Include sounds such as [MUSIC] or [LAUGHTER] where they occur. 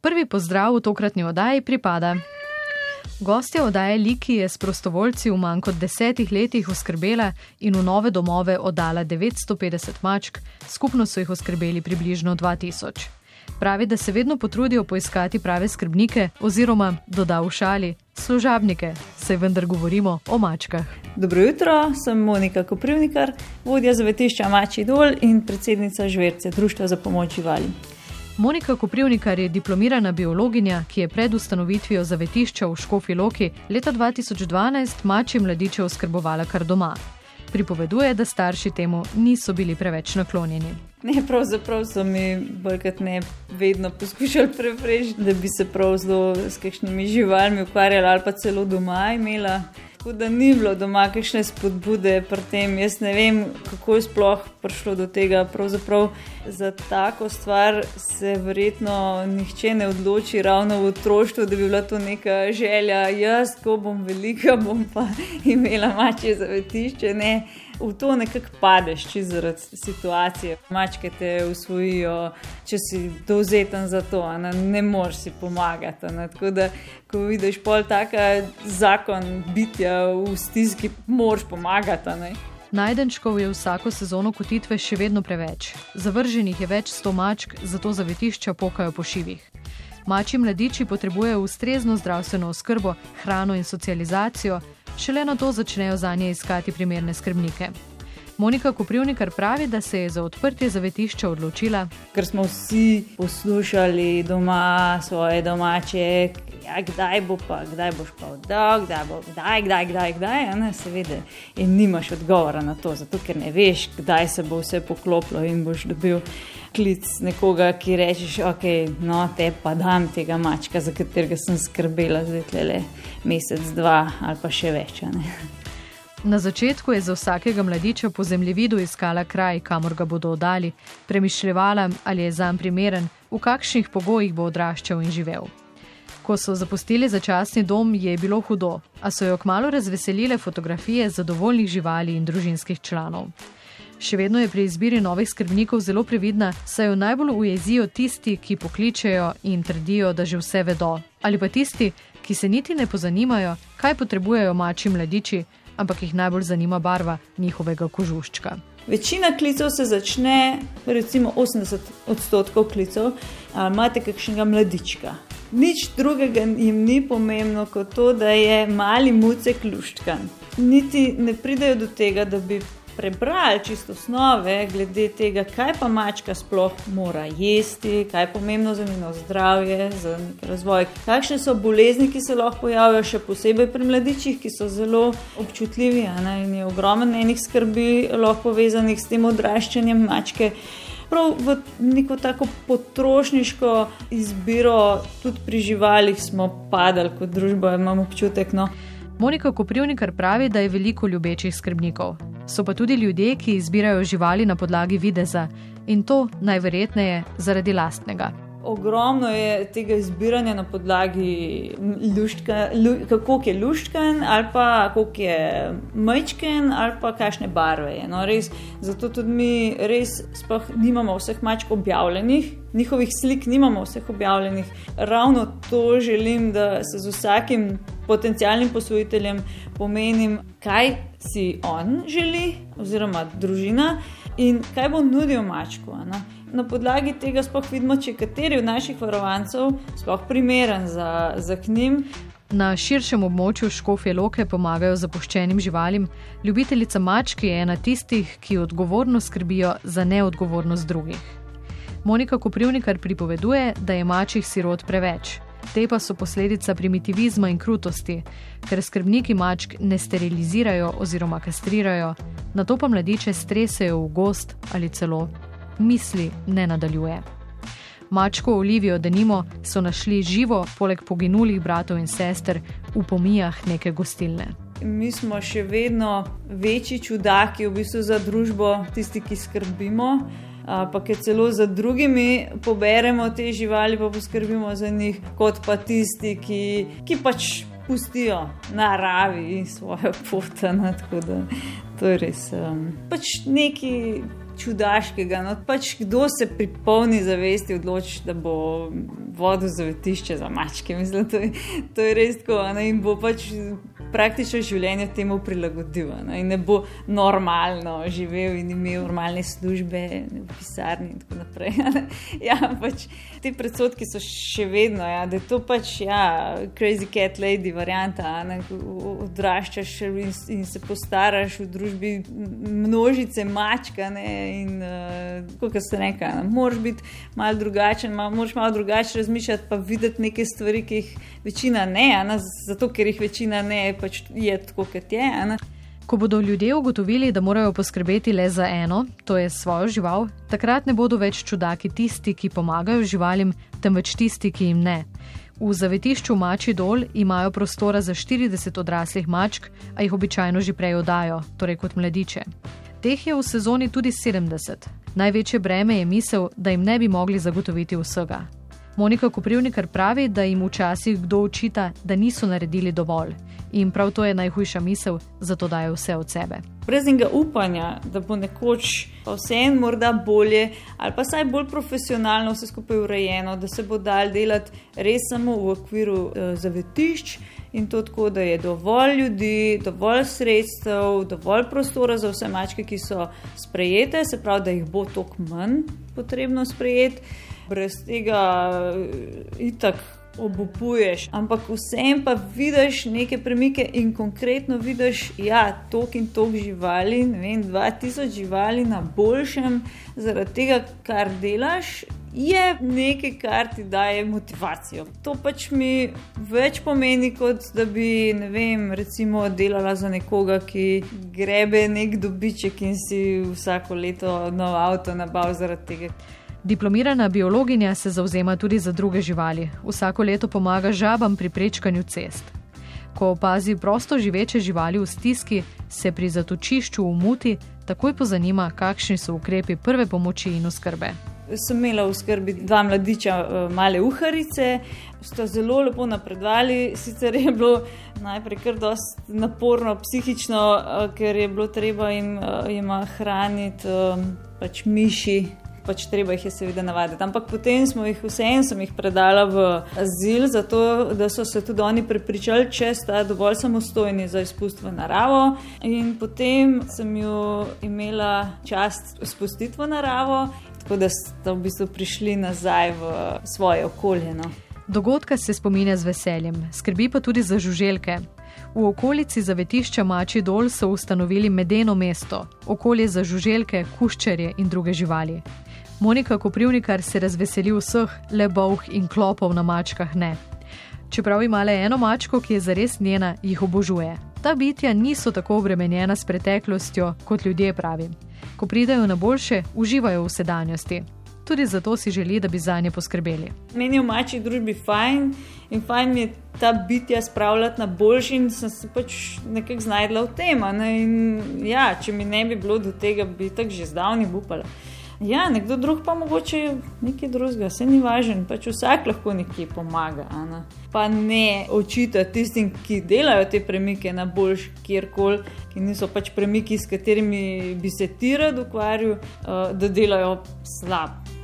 Prvi pozdrav v tokratni oddaji pripada. Gostja oddaje Liki je s prostovoljci v manj kot desetih letih oskrbela in v nove domove oddala 950 mačk, skupno so jih oskrbeli približno 2000. Pravi, da se vedno potrudijo poiskati prave skrbnike oziroma, doda v šali, služabnike, saj vendar govorimo o mačkah. Dobro jutro, sem Monika Koprivnikar, vodja zavetišča Mači Dol in predsednica Žverce, Društva za pomoč živali. Monika Koprivnikar je diplomirana biologinja, ki je pred ustanovitvijo zavetišča v Škofi Loki leta 2012 mači mladiče oskrbovala kar doma. Pripoveduje, da starši temu niso bili preveč naklonjeni. Ne, pravzaprav so mi bolj ne vedno poskušali preprečiti, da bi se prav zelo s kakšnimi živalmi ukvarjali ali pa celo doma imela. Tako da ni bilo doma kakšne spodbude pri tem. Jaz ne vem, kako je sploh prišlo do tega. Pravzaprav za tako stvar se verjetno nihče ne odloči ravno v otroštvu, da bi bila to neka želja. Jaz, ko bom velika, bom pa [LAUGHS] imela mače zavetišče. Ne v to nekako padeš, če zaradi situacije. Mačke te usvojijo, če si dovzeten za to, ne, ne moreš si pomagati. Ne. Tako da, ko vidiš pol taka zakon bitja v stiski, moraš pomagati. Ne. Najdenčkov je vsako sezono kotitve še vedno preveč. Zavrženih je več sto mačk, zato zavetišča pokajo po šivih. Mači mladiči potrebujejo ustrezno zdravstveno oskrbo, hrano in socializacijo, šele na to začnejo za nje iskati primerne skrbnike. Monika Koprivnikar pravi, da se je za odprtje zavetišča odločila, ker smo vsi poslušali doma svoje domače, ja, kdaj bo pa, kdaj boš pa oddal, kdaj bo, kdaj, kdaj, kdaj, kdaj, ne, seveda. In nimaš odgovora na to, zato ker ne veš, kdaj se bo vse poklopilo in boš dobil klic nekoga, ki rečeš, ok, no, te pa dam tega mačka, za katerega sem skrbela zdaj le mesec, dva ali pa še več. Na začetku je za vsakega mladiča po zemljevidu iskala kraj, kamor ga bodo oddali, premišljala, ali je zanj primeren, v kakšnih pogojih bo odraščal in živel. Ko so zapustili začasni dom, je bilo hudo, a so jo kmalo razveselile fotografije zadovoljnih živali in družinskih članov. Še vedno je pri izbiri novih skrbnikov zelo previdna, saj jo najbolj ujezijo tisti, ki pokličejo in trdijo, da že vse vedo, ali pa tisti, ki se niti ne pozanimajo, kaj potrebujejo mači mladiči, ampak jih najbolj zanima barva njihovega kožuščka. Večina klicev se začne, recimo 80 odstotkov klicev, ali imate kakšnega mladička. Nič drugega jim ni pomembno kot to, da je mali mucek luštkan. Niti ne pridejo do tega, da bi prebrali čisto osnove, glede tega, kaj pa mačka sploh mora jesti, kaj je pomembno za njeno zdravje, za razvoj, kakšne so bolezni, ki se lahko pojavijo, še posebej pri mladičih, ki so zelo občutljivi in je ogromno enih skrbi lahko povezanih s tem odraščanjem mačke. Prav v neko tako potrošniško izbiro, tudi pri živalih, smo padali kot družba, imamo občutek. No. Monika Koprivnikar pravi, da je veliko ljubečih skrbnikov. So pa tudi ljudje, ki izbirajo živali na podlagi videza in to najverjetneje zaradi lastnega. Ogromno je tega izbiranja na podlagi luštka, lu, kako je luštken, ali pa kako je majčken, ali pa kakšne barve je. No, res, zato tudi mi res nimamo vseh mačk objavljenih, njihovih slik nimamo vseh objavljenih. Ravno to želim, da se z vsakim potencijalnim posvojiteljem pomenim, kaj si on želi, oziroma družina, in kaj bo nudil mačku. Ne? na podlagi tega sploh vidimo, če kateri od naših varovancev sploh primeren za, za k njim. Na širšem območju škofje loke pomagajo zapuščenim živalim. Ljubiteljica mačke je ena tistih, ki odgovorno skrbijo za neodgovornost drugih. Monika Koprivnikar pripoveduje, da je mačjih sirot preveč. Te pa so posledica primitivizma in krutosti, ker skrbniki mačk ne sterilizirajo oziroma kastrirajo, na to pa mladiče stresejo v gost ali celo misli ne nadaljuje. Mačko Olivijo Denimo so našli živo, poleg poginulih bratov in sester, v pomijah neke gostilne. Mi smo še vedno večji čudaki v bistvu za družbo, tisti, ki skrbimo. Pa ki celo za drugimi poberemo te živali, pa poskrbimo za njih, kot pa tisti, ki, ki pač pustijo naravi svojo [LAUGHS] pot. To je res um, pač neki čudaškega. No, pač kdo se pri polni zavesti odloči, da bo vodo zavetišče za mačke. Mislim, to, je, to je res tako. Ne, in bo pač praktično življenje temu prilagodil. Ne, in ne bo normalno živel in imel normalne službe v pisarni in tako naprej. [LAUGHS] ja, pač te predsotki so še vedno, ja, da je to pač ja, crazy cat lady varianta. Ne, odraščaš in, in se postaraš v družbi množice mačka. Ne, in uh, kot se reka, moraš biti malo drugačen, mal, moraš malo drugače razmišljati, pa videti neke stvari, ki jih večina ne, ne zato ker jih večina ne, pač je tako, kot je. Ne. Ko bodo ljudje ugotovili, da morajo poskrbeti le za eno, to je svojo žival, takrat ne bodo več čudaki tisti, ki pomagajo živalim, temveč tisti, ki jim ne. V zavetišču Mači dol imajo prostora za 40 odraslih mačk, a jih običajno že prej oddajo, torej kot mladiče. Teh je v sezoni tudi 70. Največje breme je misel, da jim ne bi mogli zagotoviti vsega. Monika Koprivnikar pravi, da jim včasih kdo učita, da niso naredili dovolj. In prav to je najhujša misel, zato dajo vse od sebe. Brez njega upanja, da bo nekoč vse en morda bolje ali pa saj bolj profesionalno vse skupaj urejeno, da se bo dal delati res samo v okviru uh, zavetišč in to tako, da je dovolj ljudi, dovolj sredstev, dovolj prostora za vse mačke, ki so sprejete, se pravi, da jih bo toliko manj potrebno sprejeti. Brez tega uh, itak obupuješ, ampak vsem pa vidiš neke premike in konkretno vidiš, da ja, je tok in tok živali, ne vem, 2000 živali na boljšem, zaradi tega, kar delaš. Je nekaj, kar ti daje motivacijo. To pač mi več pomeni, kot da bi, ne vem, recimo delala za nekoga, ki grebe nek dobiček in si vsako leto nov avto nabavlja zaradi tega. Diplomirana biologinja se zauzema tudi za druge živali. Vsako leto pomaga žabam pri prečkanju cest. Ko opazi prosto živeče živali v stiski, se pri zatočišču v muti takoj pozanima, kakšni so ukrepi prve pomoči in oskrbe. Sem imela v skrbi dva mladiča, eh, male uharice, sta zelo lepo napredovali. Sicer je bilo najprej kar dosti naporno, psihično, eh, ker je bilo treba jim, eh, jim hraniti pač miši, pač treba jih je seveda navaditi. Ampak potem smo jih vseeno, sem jih predala v azil, zato da so se tudi oni prepričali, če sta dovolj samostojni za izpust v naravo. In potem sem jo imela čast spustiti v naravo, tako da so v bistvu prišli nazaj v svoje okolje. No. Dogodka se spominja z veseljem, skrbi pa tudi za žuželke. V okolici zavetišča Mači dol so ustanovili medeno mesto, okolje za žuželke, kuščerje in druge živali. Monika Koprivnikar se razveseli vseh, le boh in klopov na mačkah ne. Čeprav ima le eno mačko, ki je zares njena, jih obožuje. Ta bitja niso tako obremenjena s preteklostjo, kot ljudje pravi. Ko pridejo na boljše, uživajo v sedanjosti. Tudi zato si želi, da bi za nje poskrbeli. Meni je v mači družbi fajn in fajn je ta bitja spravljati na boljši, in sem se pač nekako znašla v tem. Ne? Ja, če mi ne bi bilo do tega, bi tako že zdavni upala. Ja, nekdo drug pa mogoče nekaj drugega, se ni važen, pač vsak lahko nekaj pomaga. Ne? Pa ne očita tistim, ki delajo te premike na boljš kjerkoli, ki niso pač premiki, s katerimi bi se ti rad ukvarjal, uh, da delajo slab.